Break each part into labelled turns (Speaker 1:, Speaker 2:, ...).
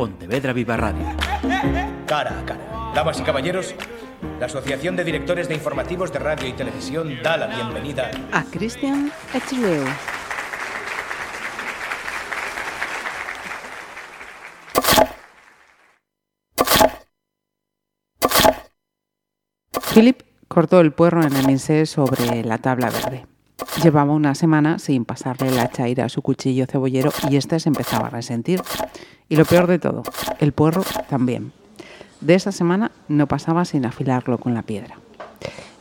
Speaker 1: Pontevedra Viva Radio.
Speaker 2: Cara a cara. Damas y caballeros, la Asociación de Directores de Informativos de Radio y Televisión da la bienvenida
Speaker 3: a Cristian Echileu. Philip cortó el puerro en el sobre la tabla verde. Llevaba una semana sin pasarle la chaira a su cuchillo cebollero y éste se empezaba a resentir. Y lo peor de todo, el puerro también. De esa semana no pasaba sin afilarlo con la piedra.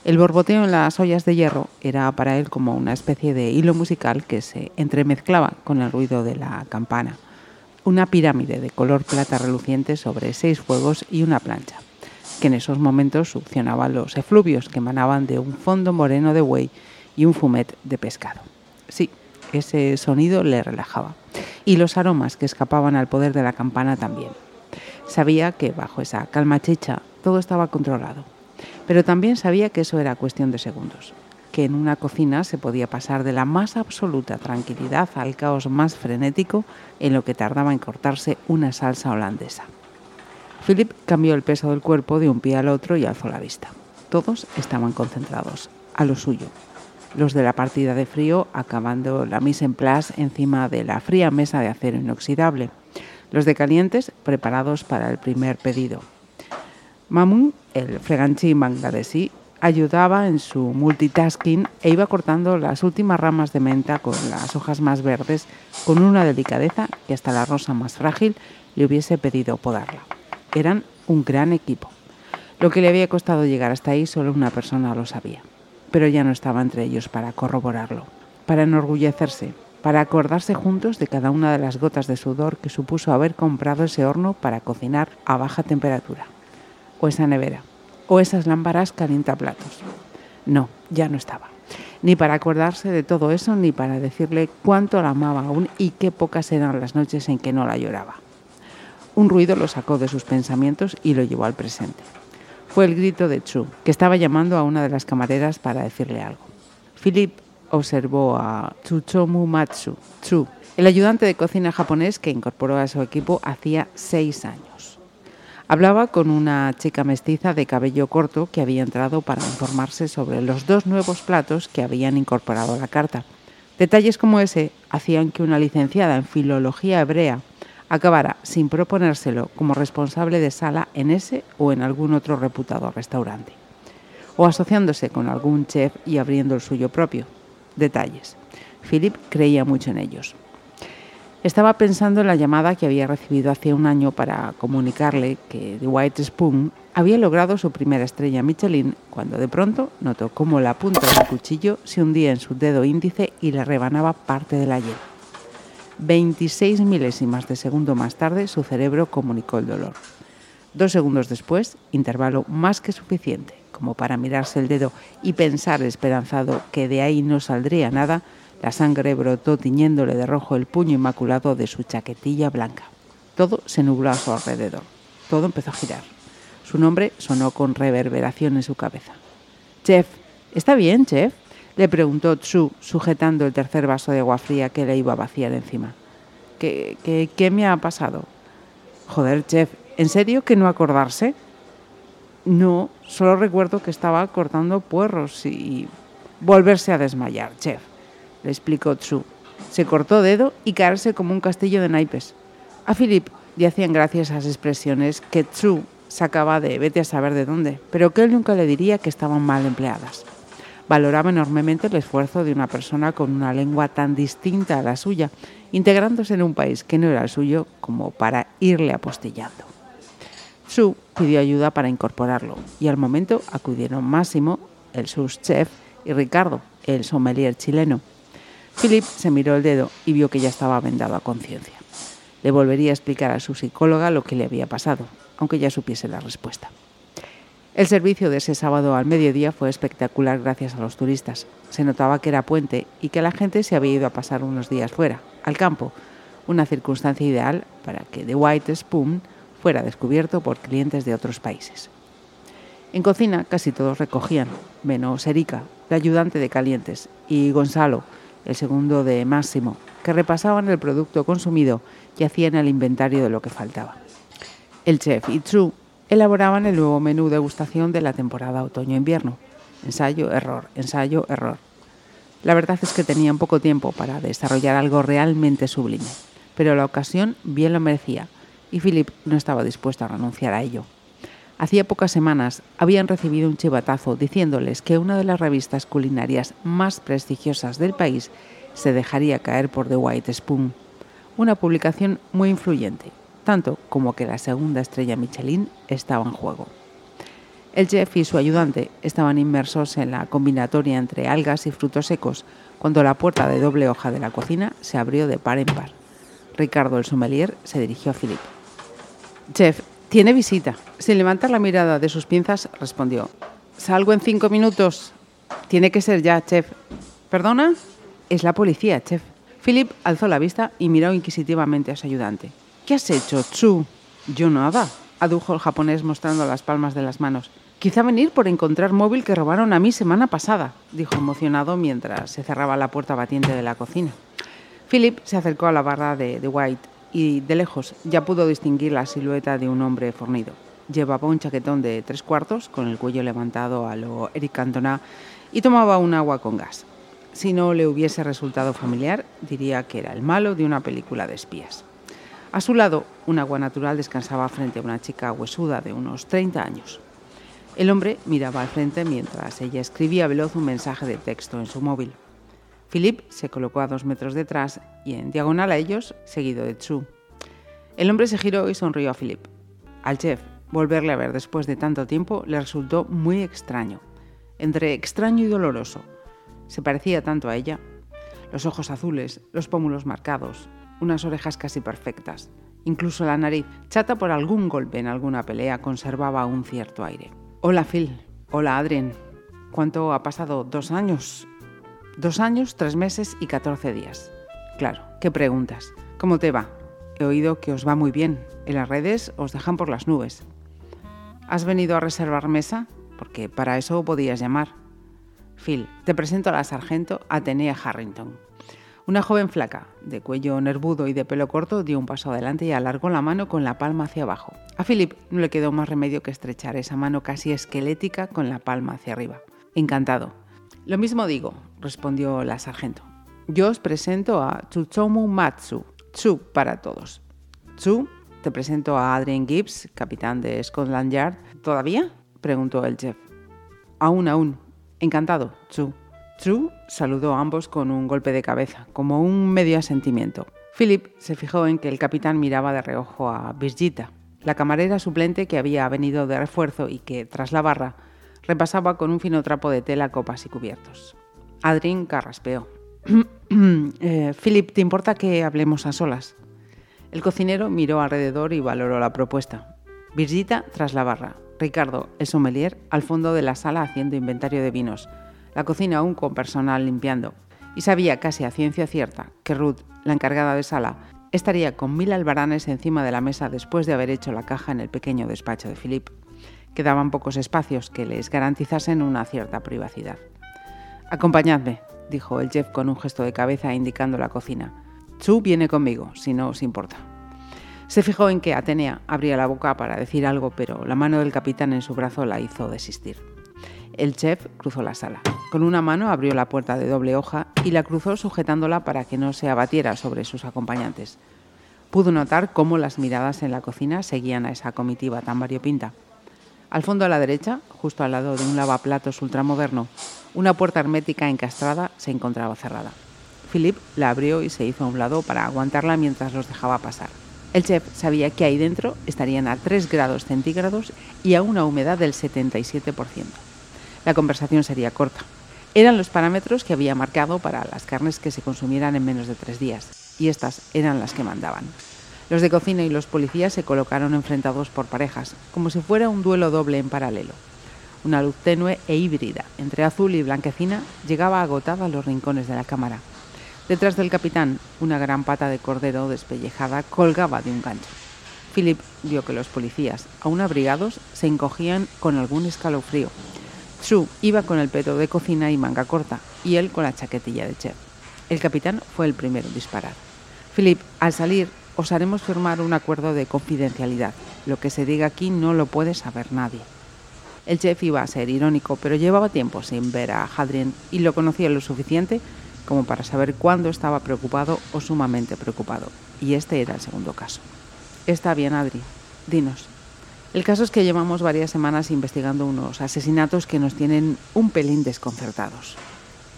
Speaker 3: El borboteo en las ollas de hierro era para él como una especie de hilo musical que se entremezclaba con el ruido de la campana. Una pirámide de color plata reluciente sobre seis fuegos y una plancha, que en esos momentos succionaba los efluvios que emanaban de un fondo moreno de buey y un fumet de pescado. Sí, ese sonido le relajaba. Y los aromas que escapaban al poder de la campana también. Sabía que bajo esa calma chicha todo estaba controlado. Pero también sabía que eso era cuestión de segundos. Que en una cocina se podía pasar de la más absoluta tranquilidad al caos más frenético en lo que tardaba en cortarse una salsa holandesa. Philip cambió el peso del cuerpo de un pie al otro y alzó la vista. Todos estaban concentrados, a lo suyo, los de la partida de frío acabando la mise en place encima de la fría mesa de acero inoxidable, los de calientes preparados para el primer pedido. Mamun, el freganchín bangladesí, ayudaba en su multitasking e iba cortando las últimas ramas de menta con las hojas más verdes con una delicadeza que hasta la rosa más frágil le hubiese pedido podarla. Eran un gran equipo. Lo que le había costado llegar hasta ahí solo una persona lo sabía pero ya no estaba entre ellos para corroborarlo, para enorgullecerse, para acordarse juntos de cada una de las gotas de sudor que supuso haber comprado ese horno para cocinar a baja temperatura, o esa nevera, o esas lámparas calientaplatos. No, ya no estaba. Ni para acordarse de todo eso, ni para decirle cuánto la amaba aún y qué pocas eran las noches en que no la lloraba. Un ruido lo sacó de sus pensamientos y lo llevó al presente fue el grito de Chu, que estaba llamando a una de las camareras para decirle algo. Philip observó a Tsuchomu Matsu, Chu, el ayudante de cocina japonés que incorporó a su equipo hacía seis años. Hablaba con una chica mestiza de cabello corto que había entrado para informarse sobre los dos nuevos platos que habían incorporado a la carta. Detalles como ese hacían que una licenciada en filología hebrea acabara sin proponérselo como responsable de sala en ese o en algún otro reputado restaurante, o asociándose con algún chef y abriendo el suyo propio. Detalles. Philip creía mucho en ellos. Estaba pensando en la llamada que había recibido hace un año para comunicarle que The White Spoon había logrado su primera estrella Michelin cuando de pronto notó cómo la punta del cuchillo se hundía en su dedo índice y le rebanaba parte de la hiel. 26 milésimas de segundo más tarde, su cerebro comunicó el dolor. Dos segundos después, intervalo más que suficiente como para mirarse el dedo y pensar esperanzado que de ahí no saldría nada, la sangre brotó tiñéndole de rojo el puño inmaculado de su chaquetilla blanca. Todo se nubló a su alrededor. Todo empezó a girar. Su nombre sonó con reverberación en su cabeza. Chef, ¿está bien, chef? Le preguntó Tsu, sujetando el tercer vaso de agua fría que le iba a vaciar encima. ¿Qué, qué, qué me ha pasado? Joder, chef, ¿en serio que no acordarse? No, solo recuerdo que estaba cortando puerros y volverse a desmayar, chef, le explicó Tsu. Se cortó dedo y caerse como un castillo de naipes. A Philip le hacían gracias esas expresiones que Tsu sacaba de vete a saber de dónde, pero que él nunca le diría que estaban mal empleadas valoraba enormemente el esfuerzo de una persona con una lengua tan distinta a la suya, integrándose en un país que no era el suyo como para irle apostillando. Su pidió ayuda para incorporarlo y al momento acudieron Máximo, el sus chef, y Ricardo, el sommelier chileno. Philip se miró el dedo y vio que ya estaba vendado a conciencia. Le volvería a explicar a su psicóloga lo que le había pasado, aunque ya supiese la respuesta. El servicio de ese sábado al mediodía fue espectacular gracias a los turistas. Se notaba que era puente y que la gente se había ido a pasar unos días fuera, al campo, una circunstancia ideal para que The White Spoon fuera descubierto por clientes de otros países. En cocina casi todos recogían, menos Erika, la ayudante de calientes, y Gonzalo, el segundo de Máximo, que repasaban el producto consumido y hacían el inventario de lo que faltaba. El chef True elaboraban el nuevo menú degustación de la temporada otoño-invierno. Ensayo, error, ensayo, error. La verdad es que tenían poco tiempo para desarrollar algo realmente sublime, pero la ocasión bien lo merecía y Philip no estaba dispuesto a renunciar a ello. Hacía pocas semanas habían recibido un chivatazo diciéndoles que una de las revistas culinarias más prestigiosas del país se dejaría caer por The White Spoon, una publicación muy influyente, tanto como que la segunda estrella Michelin estaba en juego. El chef y su ayudante estaban inmersos en la combinatoria entre algas y frutos secos cuando la puerta de doble hoja de la cocina se abrió de par en par. Ricardo el sommelier se dirigió a Philip. Chef, tiene visita. Sin levantar la mirada de sus pinzas, respondió. Salgo en cinco minutos. Tiene que ser ya, chef. ¿Perdona? Es la policía, chef. Philip alzó la vista y miró inquisitivamente a su ayudante. ¿Qué has hecho, Chu? Yo nada, adujo el japonés mostrando las palmas de las manos. Quizá venir por encontrar móvil que robaron a mí semana pasada, dijo emocionado mientras se cerraba la puerta batiente de la cocina. Philip se acercó a la barra de, de White y de lejos ya pudo distinguir la silueta de un hombre fornido. Llevaba un chaquetón de tres cuartos con el cuello levantado a lo Eric Cantona y tomaba un agua con gas. Si no le hubiese resultado familiar, diría que era el malo de una película de espías. A su lado, un agua natural descansaba frente a una chica huesuda de unos 30 años. El hombre miraba al frente mientras ella escribía veloz un mensaje de texto en su móvil. Philip se colocó a dos metros detrás y en diagonal a ellos, seguido de Chu. El hombre se giró y sonrió a Philip. Al chef, volverle a ver después de tanto tiempo le resultó muy extraño, entre extraño y doloroso. Se parecía tanto a ella. Los ojos azules, los pómulos marcados, unas orejas casi perfectas. Incluso la nariz, chata por algún golpe en alguna pelea, conservaba un cierto aire. Hola Phil, hola Adrien. ¿Cuánto ha pasado? ¿Dos años? Dos años, tres meses y catorce días. Claro, ¿qué preguntas? ¿Cómo te va? He oído que os va muy bien. En las redes os dejan por las nubes. ¿Has venido a reservar mesa? Porque para eso podías llamar. Phil, te presento a la sargento Atenea Harrington. Una joven flaca, de cuello nervudo y de pelo corto, dio un paso adelante y alargó la mano con la palma hacia abajo. A Philip no le quedó más remedio que estrechar esa mano casi esquelética con la palma hacia arriba. Encantado. Lo mismo digo, respondió la sargento. Yo os presento a Tsutomu Matsu, Tsu para todos. Tsu, te presento a Adrian Gibbs, capitán de Scotland Yard. ¿Todavía? preguntó el chef. Aún, aún. Encantado, Tsu. Tsu saludó a ambos con un golpe de cabeza, como un medio asentimiento. Philip se fijó en que el capitán miraba de reojo a Birgitta, la camarera suplente que había venido de refuerzo y que, tras la barra, repasaba con un fino trapo de tela copas y cubiertos. Adrien carraspeó. eh, Philip, ¿te importa que hablemos a solas? El cocinero miró alrededor y valoró la propuesta. Virgita tras la barra. Ricardo, el sommelier, al fondo de la sala haciendo inventario de vinos. La cocina aún con personal limpiando. Y sabía casi a ciencia cierta que Ruth, la encargada de sala, estaría con mil albaranes encima de la mesa después de haber hecho la caja en el pequeño despacho de Philip. Quedaban pocos espacios que les garantizasen una cierta privacidad. Acompañadme, dijo el chef con un gesto de cabeza indicando la cocina. Chu viene conmigo, si no os importa. Se fijó en que Atenea abría la boca para decir algo, pero la mano del capitán en su brazo la hizo desistir. El chef cruzó la sala. Con una mano abrió la puerta de doble hoja y la cruzó sujetándola para que no se abatiera sobre sus acompañantes. Pudo notar cómo las miradas en la cocina seguían a esa comitiva tan variopinta. Al fondo a la derecha, justo al lado de un lavaplatos ultramoderno, una puerta hermética encastrada se encontraba cerrada. Philip la abrió y se hizo a un lado para aguantarla mientras los dejaba pasar. El chef sabía que ahí dentro estarían a 3 grados centígrados y a una humedad del 77%. La conversación sería corta. Eran los parámetros que había marcado para las carnes que se consumieran en menos de tres días, y estas eran las que mandaban. Los de cocina y los policías se colocaron enfrentados por parejas, como si fuera un duelo doble en paralelo. Una luz tenue e híbrida, entre azul y blanquecina, llegaba agotada a los rincones de la cámara. Detrás del capitán, una gran pata de cordero despellejada colgaba de un gancho. Philip vio que los policías, aún abrigados, se encogían con algún escalofrío. Chu iba con el peto de cocina y manga corta, y él con la chaquetilla de chef. El capitán fue el primero en disparar. Philip, al salir, os haremos firmar un acuerdo de confidencialidad. Lo que se diga aquí no lo puede saber nadie. El chef iba a ser irónico, pero llevaba tiempo sin ver a Hadrien y lo conocía lo suficiente como para saber cuándo estaba preocupado o sumamente preocupado. Y este era el segundo caso. Está bien, Adri. Dinos. El caso es que llevamos varias semanas investigando unos asesinatos que nos tienen un pelín desconcertados.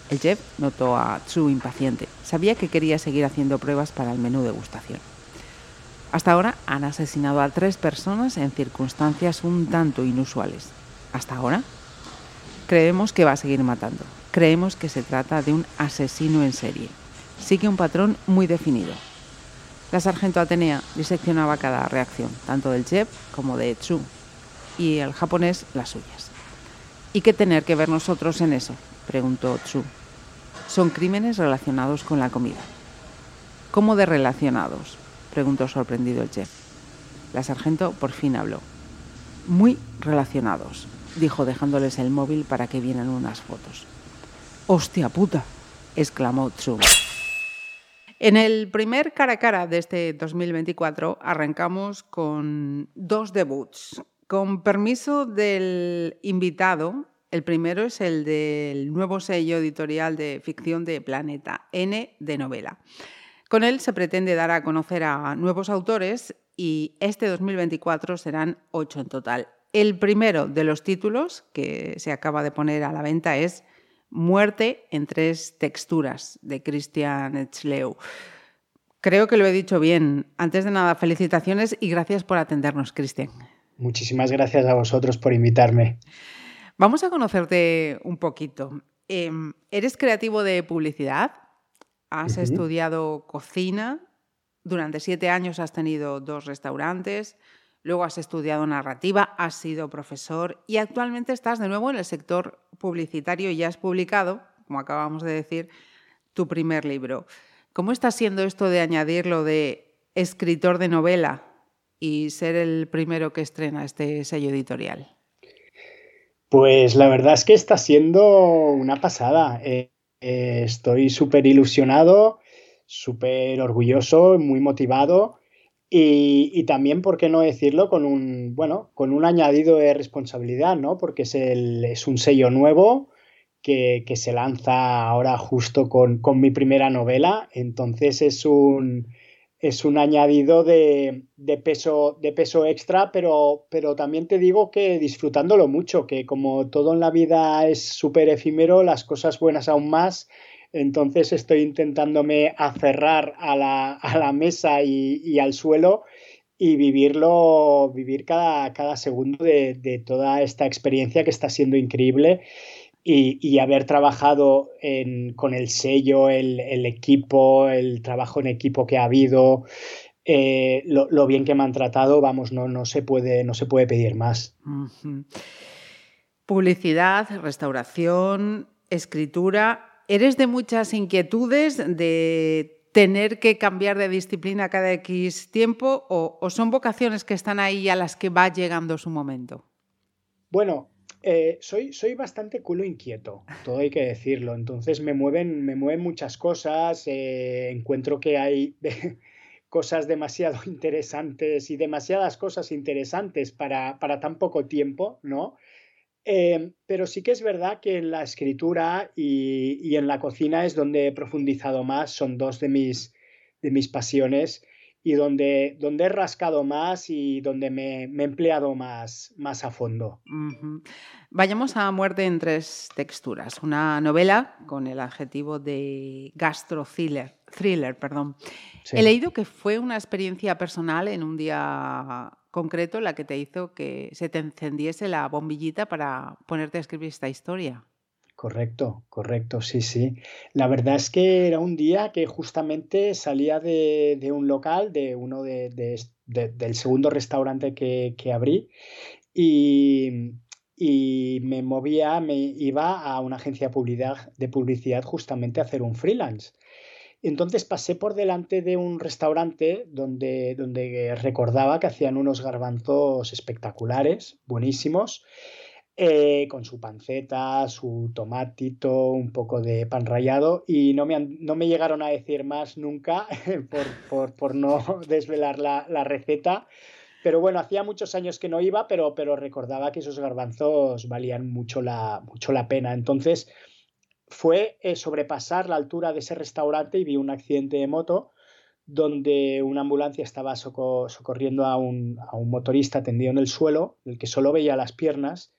Speaker 3: El chef notó a Tsu impaciente. Sabía que quería seguir haciendo pruebas para el menú degustación. Hasta ahora han asesinado a tres personas en circunstancias un tanto inusuales. ¿Hasta ahora? Creemos que va a seguir matando. Creemos que se trata de un asesino en serie. Sigue un patrón muy definido. La sargento Atenea diseccionaba cada reacción, tanto del chef como de Tsu, y el japonés las suyas. ¿Y qué tener que ver nosotros en eso? preguntó Tsu. Son crímenes relacionados con la comida. ¿Cómo de relacionados? preguntó sorprendido el chef. La sargento por fin habló. Muy relacionados, dijo dejándoles el móvil para que vieran unas fotos. ¡Hostia puta! exclamó Tsu. En el primer cara a cara de este 2024 arrancamos con dos debuts. Con permiso del invitado, el primero es el del nuevo sello editorial de ficción de Planeta, N de novela. Con él se pretende dar a conocer a nuevos autores y este 2024 serán ocho en total. El primero de los títulos que se acaba de poner a la venta es Muerte en tres texturas de Christian Etzleu. Creo que lo he dicho bien. Antes de nada, felicitaciones y gracias por atendernos, Cristian.
Speaker 1: Muchísimas gracias a vosotros por invitarme.
Speaker 3: Vamos a conocerte un poquito. Em, ¿Eres creativo de publicidad? ¿Has estudiado cocina? Durante siete años has tenido dos restaurantes. Luego has estudiado narrativa, has sido profesor y actualmente estás de nuevo en el sector publicitario y ya has publicado, como acabamos de decir, tu primer libro. ¿Cómo está siendo esto de añadir lo de escritor de novela y ser el primero que estrena este sello editorial?
Speaker 1: Pues la verdad es que está siendo una pasada. Eh, eh, estoy súper ilusionado, súper orgulloso, muy motivado y, también, ¿por qué no decirlo? Con un, bueno, con un añadido de responsabilidad, ¿no? Porque es, es un sello nuevo que, se lanza ahora justo con, con mi primera novela. Entonces es un, es un añadido de, peso, de peso extra, pero, pero también te digo que disfrutándolo mucho, que como todo en la vida es súper efímero, las cosas buenas aún más, entonces estoy intentándome aferrar a la, a la mesa y, al suelo y vivirlo, vivir cada, cada segundo de, de toda esta experiencia que está siendo increíble y, haber trabajado con el sello, el, equipo, el trabajo en equipo que ha habido, eh, lo, bien que me han tratado, vamos, no, no, se, puede, no se puede pedir más.
Speaker 3: Publicidad, restauración, escritura. ¿Eres de muchas inquietudes de tener que cambiar de disciplina cada X tiempo o, son vocaciones que están ahí a las que va llegando su momento?
Speaker 1: Bueno, eh, soy, soy bastante culo inquieto, todo hay que decirlo. Entonces me mueven, me mueven muchas cosas. Eh, encuentro que hay cosas demasiado interesantes y demasiadas cosas interesantes para, para tan poco tiempo, ¿no? Eh, pero sí que es verdad que en la escritura y, y, en la cocina es donde he profundizado más, son dos de mis, de mis pasiones y donde, donde he rascado más y donde me, he empleado más, más a fondo.
Speaker 3: Vayamos a Muerte en tres texturas, una novela con el adjetivo de gastro thriller. perdón. He leído que fue una experiencia personal en un día concreto la que te hizo que se te encendiese la bombillita para ponerte a escribir esta historia.
Speaker 1: Correcto, correcto, sí, sí. La verdad es que era un día que justamente salía de, un local, de uno de, del segundo restaurante que, abrí, y, me movía, me iba a una agencia de de publicidad justamente a hacer un freelance. Entonces pasé por delante de un restaurante donde, donde recordaba que hacían unos garbanzos espectaculares, buenísimos, eh, con su panceta, su tomatito, un poco de pan rallado y no me, no me llegaron a decir más nunca por, no desvelar la, receta. Pero bueno, hacía muchos años que no iba, pero, pero recordaba que esos garbanzos valían mucho la, mucho la pena. Entonces fue eh, sobrepasar la altura de ese restaurante y vi un accidente de moto donde una ambulancia estaba socorriendo a un, a un, motorista tendido en el suelo, el que solo veía las piernas,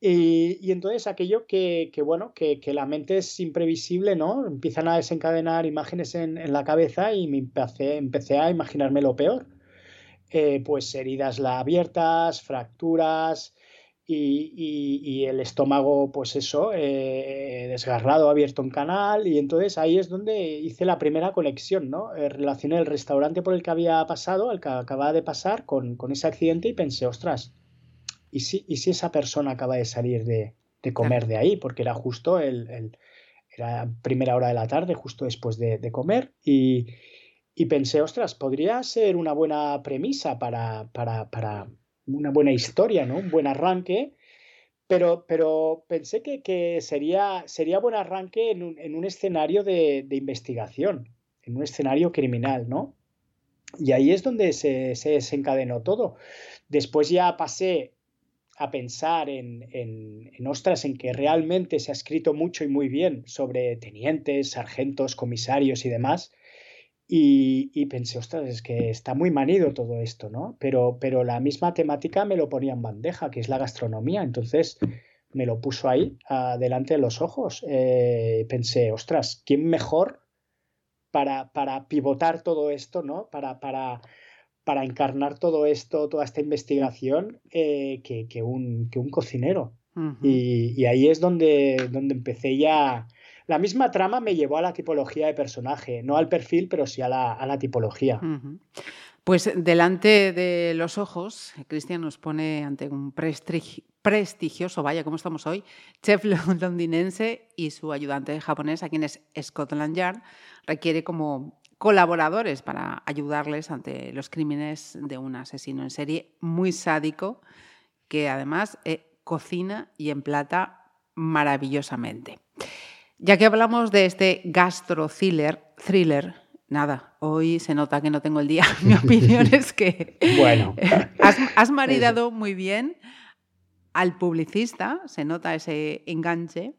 Speaker 1: y, entonces aquello que, bueno, que, la mente es imprevisible, ¿no? Empiezan a desencadenar imágenes en, la cabeza y me empecé, empecé a imaginarme lo peor. Eh, pues heridas abiertas, fracturas y, el estómago, pues eso, eh, desgarrado, abierto en canal. Y entonces ahí es donde hice la primera conexión, ¿no? Eh, relacioné el restaurante por el que había pasado, el que acababa de pasar, con, con ese accidente y pensé, ostras, ¿y si, y si esa persona acaba de salir de, comer de ahí? Porque era justo el, era primera hora de la tarde, justo después de, comer, y, pensé, ostras, podría ser una buena premisa para, para, una buena historia, ¿no? Un buen arranque. Pero, pero pensé que, sería, sería buen arranque en un, en un escenario de, investigación, en un escenario criminal, ¿no? Y ahí es donde se, se desencadenó todo. Después ya pasé a pensar en, en, ostras, en que realmente se ha escrito mucho y muy bien sobre tenientes, sargentos, comisarios y demás. Y, pensé, ostras, es que está muy manido todo esto, ¿no? Pero, pero la misma temática me lo ponía en bandeja, que es la gastronomía. Entonces me lo puso ahí, delante de los ojos. Eh, pensé, ostras, ¿quién mejor para, para pivotar todo esto, ¿no? Para, para, para encarnar todo esto, toda esta investigación, eh, que, un, un, cocinero. y, ahí es donde, donde empecé ya. La misma trama me llevó a la tipología de personaje, no al perfil, pero sí a la, tipología.
Speaker 3: Pues delante de los ojos, Cristian nos pone ante un prestigioso, vaya, como estamos hoy, chef londinense y su ayudante japonés, a quien es Scotland Yard, requiere como colaboradores para ayudarles ante los crímenes de un asesino en serie muy sádico que además eh, cocina y emplata maravillosamente. Ya que hablamos de este gastro thriller, thriller nada, hoy se nota que no tengo el día. Mi opinión es que
Speaker 1: bueno.
Speaker 3: has, has maridado muy bien al publicista, se nota ese enganche,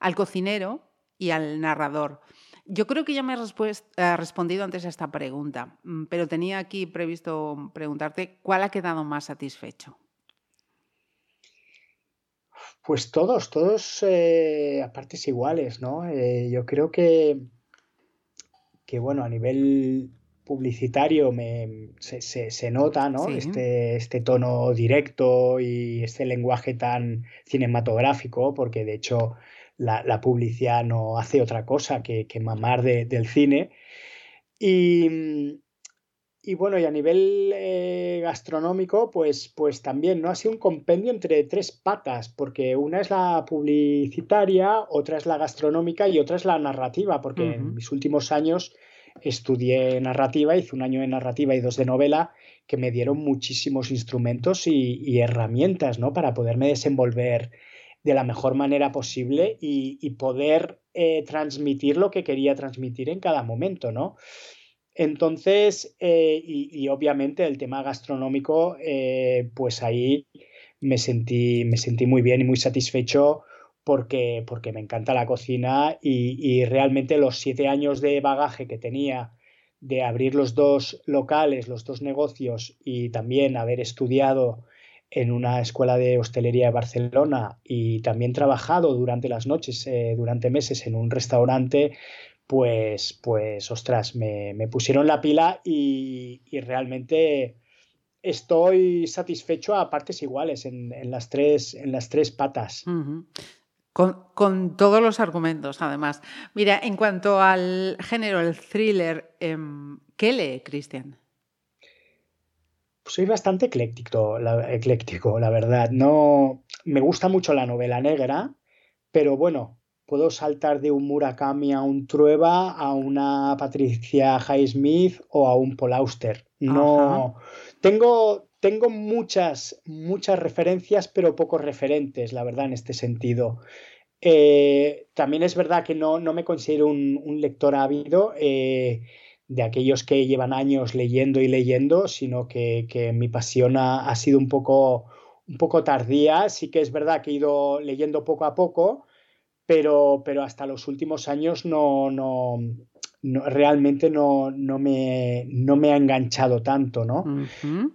Speaker 3: al cocinero y al narrador. Yo creo que ya me has eh, respondido antes a esta pregunta, mm, pero tenía aquí previsto preguntarte cuál ha quedado más satisfecho.
Speaker 1: Pues todos, todos eh, a partes iguales, ¿no? Eh, yo creo que, que, bueno, a nivel publicitario me, se, nota, ¿no? Este, este tono directo y este lenguaje tan cinematográfico, porque de hecho la, publicidad no hace otra cosa que, mamar del cine. Y, bueno, y a nivel eh, gastronómico, pues, pues también, ¿no? Ha sido un compendio entre tres patas, porque una es la publicitaria, otra es la gastronómica y otra es la narrativa, porque en mis últimos años estudié narrativa, hice un año de narrativa y dos de novela, que me dieron muchísimos instrumentos y, y herramientas, ¿no? Para poderme desenvolver de la mejor manera posible y, poder eh, transmitir lo que quería transmitir en cada momento, ¿no? Entonces, eh, y, obviamente el tema gastronómico, eh, pues ahí me sentí, me sentí muy bien y muy satisfecho porque, porque me encanta la cocina y, realmente los siete años de bagaje que tenía de abrir los dos locales, los dos negocios y también haber estudiado en una escuela de hostelería de Barcelona y también trabajado durante las noches, eh, durante meses en un restaurante, pues, pues ostras, me, pusieron la pila y, realmente estoy satisfecho a partes iguales en, las, tres, en las tres patas.
Speaker 3: con, todos los argumentos, además. Mira, en cuanto al género, el thriller, em, ¿qué lee Cristian?
Speaker 1: soy bastante ecléctico la, ecléctico, la verdad. No me gusta mucho la novela negra, pero bueno, puedo saltar de un Murakami a un Trueba, a una Patricia Highsmith o a un Paul Auster. No tengo tengo muchas, muchas referencias, pero pocos referentes, la verdad, en este sentido. Eh, también es verdad que no, no me considero un, lector ávido eh, de aquellos que llevan años leyendo y leyendo, sino que, mi pasión ha, sido un poco, un poco tardía. Sí que es verdad que he ido leyendo poco a poco, pero, pero hasta los últimos años no, no, realmente no, no, me, no, me, ha enganchado tanto, ¿no?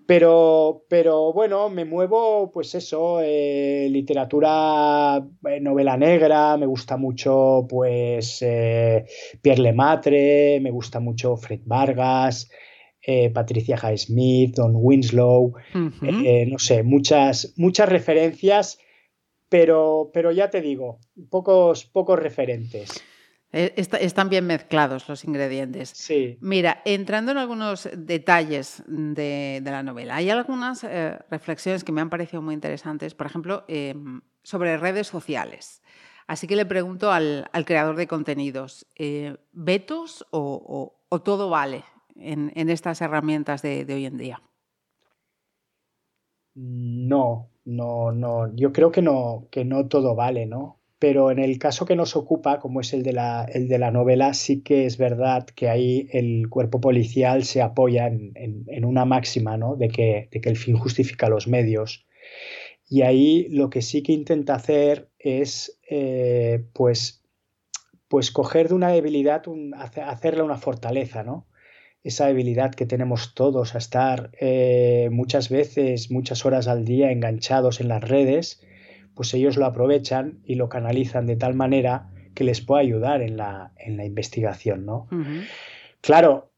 Speaker 1: pero, pero bueno, me muevo, pues eso, eh, literatura, eh, novela negra, me gusta mucho, pues, eh, Pierre Lemaitre, me gusta mucho Fred Vargas, Patricia Highsmith, Don Winslow, no sé, muchas, muchas referencias, pero, pero ya te digo, pocos, pocos referentes.
Speaker 3: Eh, están bien mezclados los ingredientes.
Speaker 1: Sí.
Speaker 3: Mira, entrando en algunos detalles de, la novela, hay algunas eh, reflexiones que me han parecido muy interesantes, por ejemplo, em, sobre redes sociales. Así que le pregunto al, creador de contenidos, eh, ¿vetos o, todo vale en, estas herramientas de, de, hoy en día?
Speaker 1: No, no, no. Yo creo que no, que no todo vale, ¿no? pero en el caso que nos ocupa, como es el de, la, el de la novela, sí que es verdad que ahí el cuerpo policial se apoya en, una máxima ¿no? de, que, de, que, el fin justifica los medios. Y ahí lo que sí que intenta hacer es eh, pues, pues coger de una debilidad, un, hacerle una fortaleza, ¿no? Esa debilidad que tenemos todos a estar eh, muchas veces, muchas horas al día enganchados en las redes pues ellos lo aprovechan y lo canalizan de tal manera que les pueda ayudar en la, en la investigación, ¿no? Claro,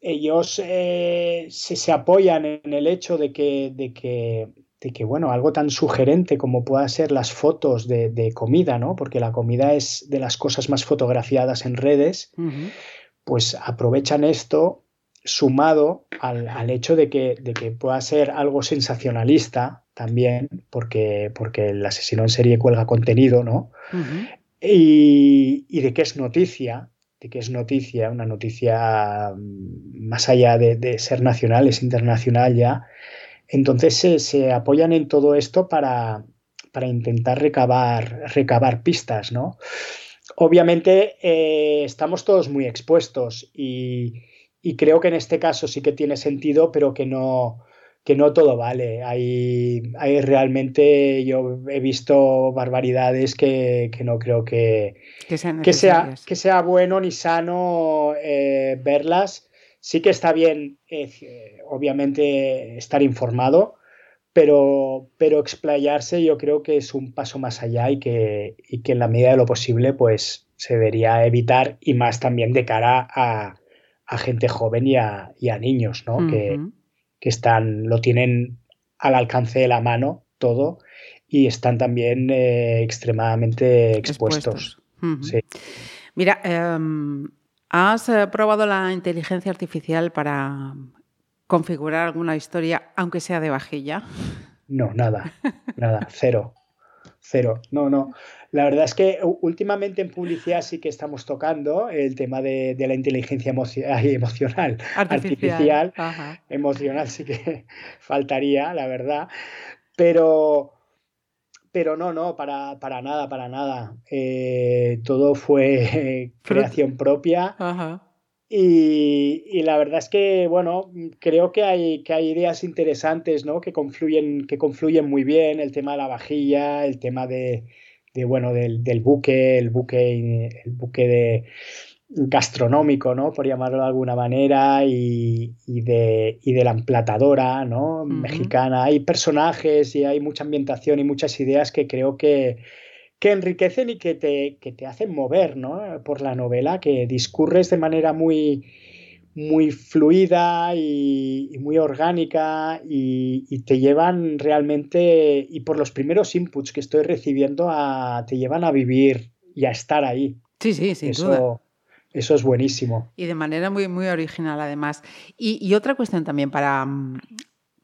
Speaker 1: ellos eh, se, apoyan en el hecho de que, de que, de que, bueno, algo tan sugerente como puedan ser las fotos de, comida, ¿no? Porque la comida es de las cosas más fotografiadas en redes, pues aprovechan esto sumado al, hecho de que, de que, pueda ser algo sensacionalista también, porque, porque el asesino en serie cuelga contenido, ¿no? y, de qué es noticia, de qué es noticia, una noticia mm, más allá de, ser nacional, es internacional ya. Entonces se, apoyan en todo esto para, para intentar recabar, recabar pistas, ¿no? Obviamente eh, estamos todos muy expuestos y, y creo que en este caso sí que tiene sentido, pero que no, que no todo vale. Hay, hay realmente, yo he visto barbaridades que, no creo que, que, sea, que sea bueno ni sano eh, verlas. Sí que está bien, eh, obviamente, estar informado, pero, pero explayarse yo creo que es un paso más allá y que, y que en la medida de lo posible pues se debería evitar y más también de cara a, gente joven y a, niños, ¿no? que, que están, lo tienen al alcance de la mano todo y están también eh, extremadamente expuestos.
Speaker 3: Mira, em, ¿has eh, probado la inteligencia artificial para configurar alguna historia, aunque sea de vajilla?
Speaker 1: No, nada, nada, cero, cero. No, no. La verdad es que últimamente en publicidad sí que estamos tocando el tema de, la inteligencia emocional, artificial, emocional sí que faltaría, la verdad, pero, pero no, no, para, para nada, para nada. Eh, todo fue creación propia. Y, la verdad es que, bueno, creo que hay, que hay ideas interesantes, ¿no? Que confluyen, que confluyen muy bien, el tema de la vajilla, el tema de, bueno, del, buque, el buque, el buque de gastronómico, ¿no? Por llamarlo de alguna manera, y, de, de la emplatadora, ¿no? Mexicana. Hay personajes y hay mucha ambientación y muchas ideas que creo que, que enriquecen y que te, que te hacen mover, ¿no? Por la novela, que discurres de manera muy muy fluida y, muy orgánica y, te llevan realmente, y por los primeros inputs que estoy recibiendo, a, te llevan a vivir y a estar ahí.
Speaker 3: Sí, sí, sin eso, duda.
Speaker 1: Eso es buenísimo.
Speaker 3: Y de manera muy, muy original, además. Y, otra cuestión también para,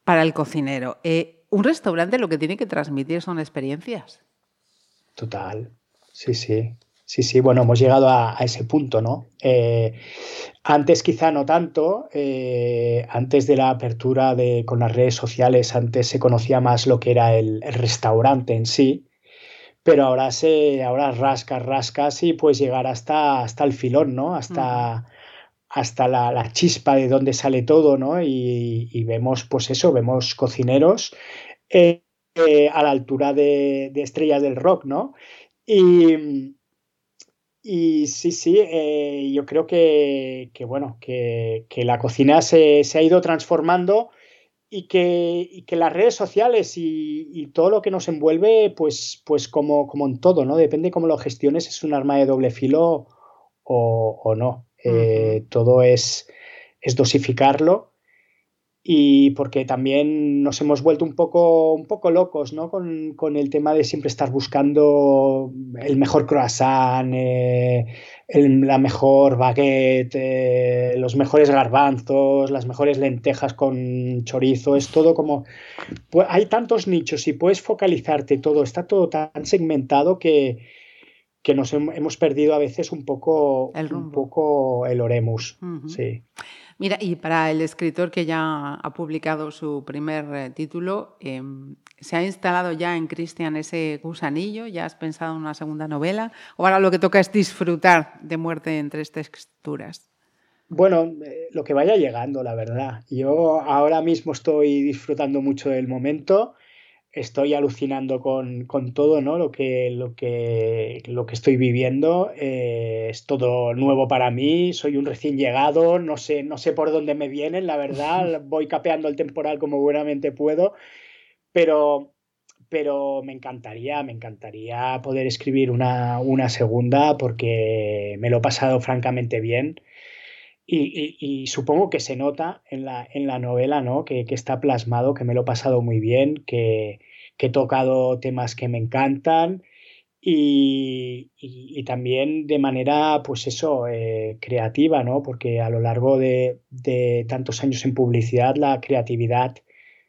Speaker 3: para el cocinero. Eh, un restaurante lo que tiene que transmitir son experiencias.
Speaker 1: Total, sí, sí. Sí, sí, bueno, hemos llegado a, ese punto, ¿no? Eh, antes quizá no tanto, eh, antes de la apertura de, con las redes sociales, antes se conocía más lo que era el, restaurante en sí, pero ahora se, ahora rascas, rascas y puedes llegar hasta, hasta el filón, ¿no? Hasta, hasta la, chispa de dónde sale todo, ¿no? Y, vemos, pues eso, vemos cocineros eh, a la altura de, de estrellas del rock, ¿no? Y, y sí, sí, eh, yo creo que, bueno, que, la cocina se, ha ido transformando y que, que las redes sociales y, todo lo que nos envuelve, pues, pues como, como en todo, ¿no? Depende cómo lo gestiones, es un arma de doble filo o, no. Eh, todo es, es dosificarlo y porque también nos hemos vuelto un poco, un poco locos ¿no? con, el tema de siempre estar buscando el mejor croissant, eh, la mejor baguette, eh, los mejores garbanzos, las mejores lentejas con chorizo, es todo como... Pues hay tantos nichos y puedes focalizarte todo, está todo tan segmentado que, que nos hemos perdido a veces un poco el, un poco el oremus. Sí.
Speaker 3: Mira, y para el escritor que ya ha publicado su primer eh, título, em, ¿se ha instalado ya en Cristian ese gusanillo? ¿Ya has pensado en una segunda novela? ¿O ahora lo que toca es disfrutar de muerte en tres texturas?
Speaker 1: Bueno, eh, lo que vaya llegando, la verdad. Yo ahora mismo estoy disfrutando mucho del momento estoy alucinando con, todo, ¿no? Lo que, lo que, lo que estoy viviendo eh, es todo nuevo para mí, soy un recién llegado, no sé, no sé por dónde me vienen, la verdad, voy capeando el temporal como buenamente puedo, pero, pero me encantaría, me encantaría poder escribir una, segunda porque me lo he pasado francamente bien. Y, supongo que se nota en la, en la novela, ¿no? Que, que, está plasmado, que me lo he pasado muy bien, que, que he tocado temas que me encantan y, también de manera, pues eso, eh, creativa, ¿no? Porque a lo largo de, tantos años en publicidad la creatividad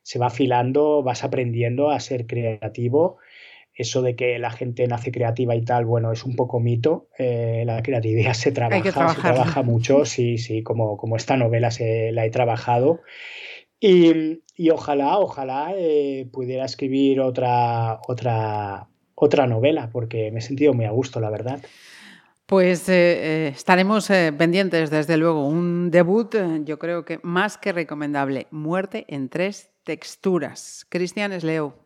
Speaker 1: se va afilando, vas aprendiendo a ser creativo. Eso de que la gente nace creativa y tal, bueno, es un poco mito. Eh, la creatividad se trabaja, se trabaja mucho, sí, sí, como, como esta novela se la he trabajado. Y, ojalá, ojalá eh, pudiera escribir otra, otra, otra novela, porque me he sentido muy a gusto, la verdad.
Speaker 3: Pues eh, estaremos pendientes, desde luego. Un debut, yo creo que más que recomendable. Muerte en tres texturas. Cristian Esleo,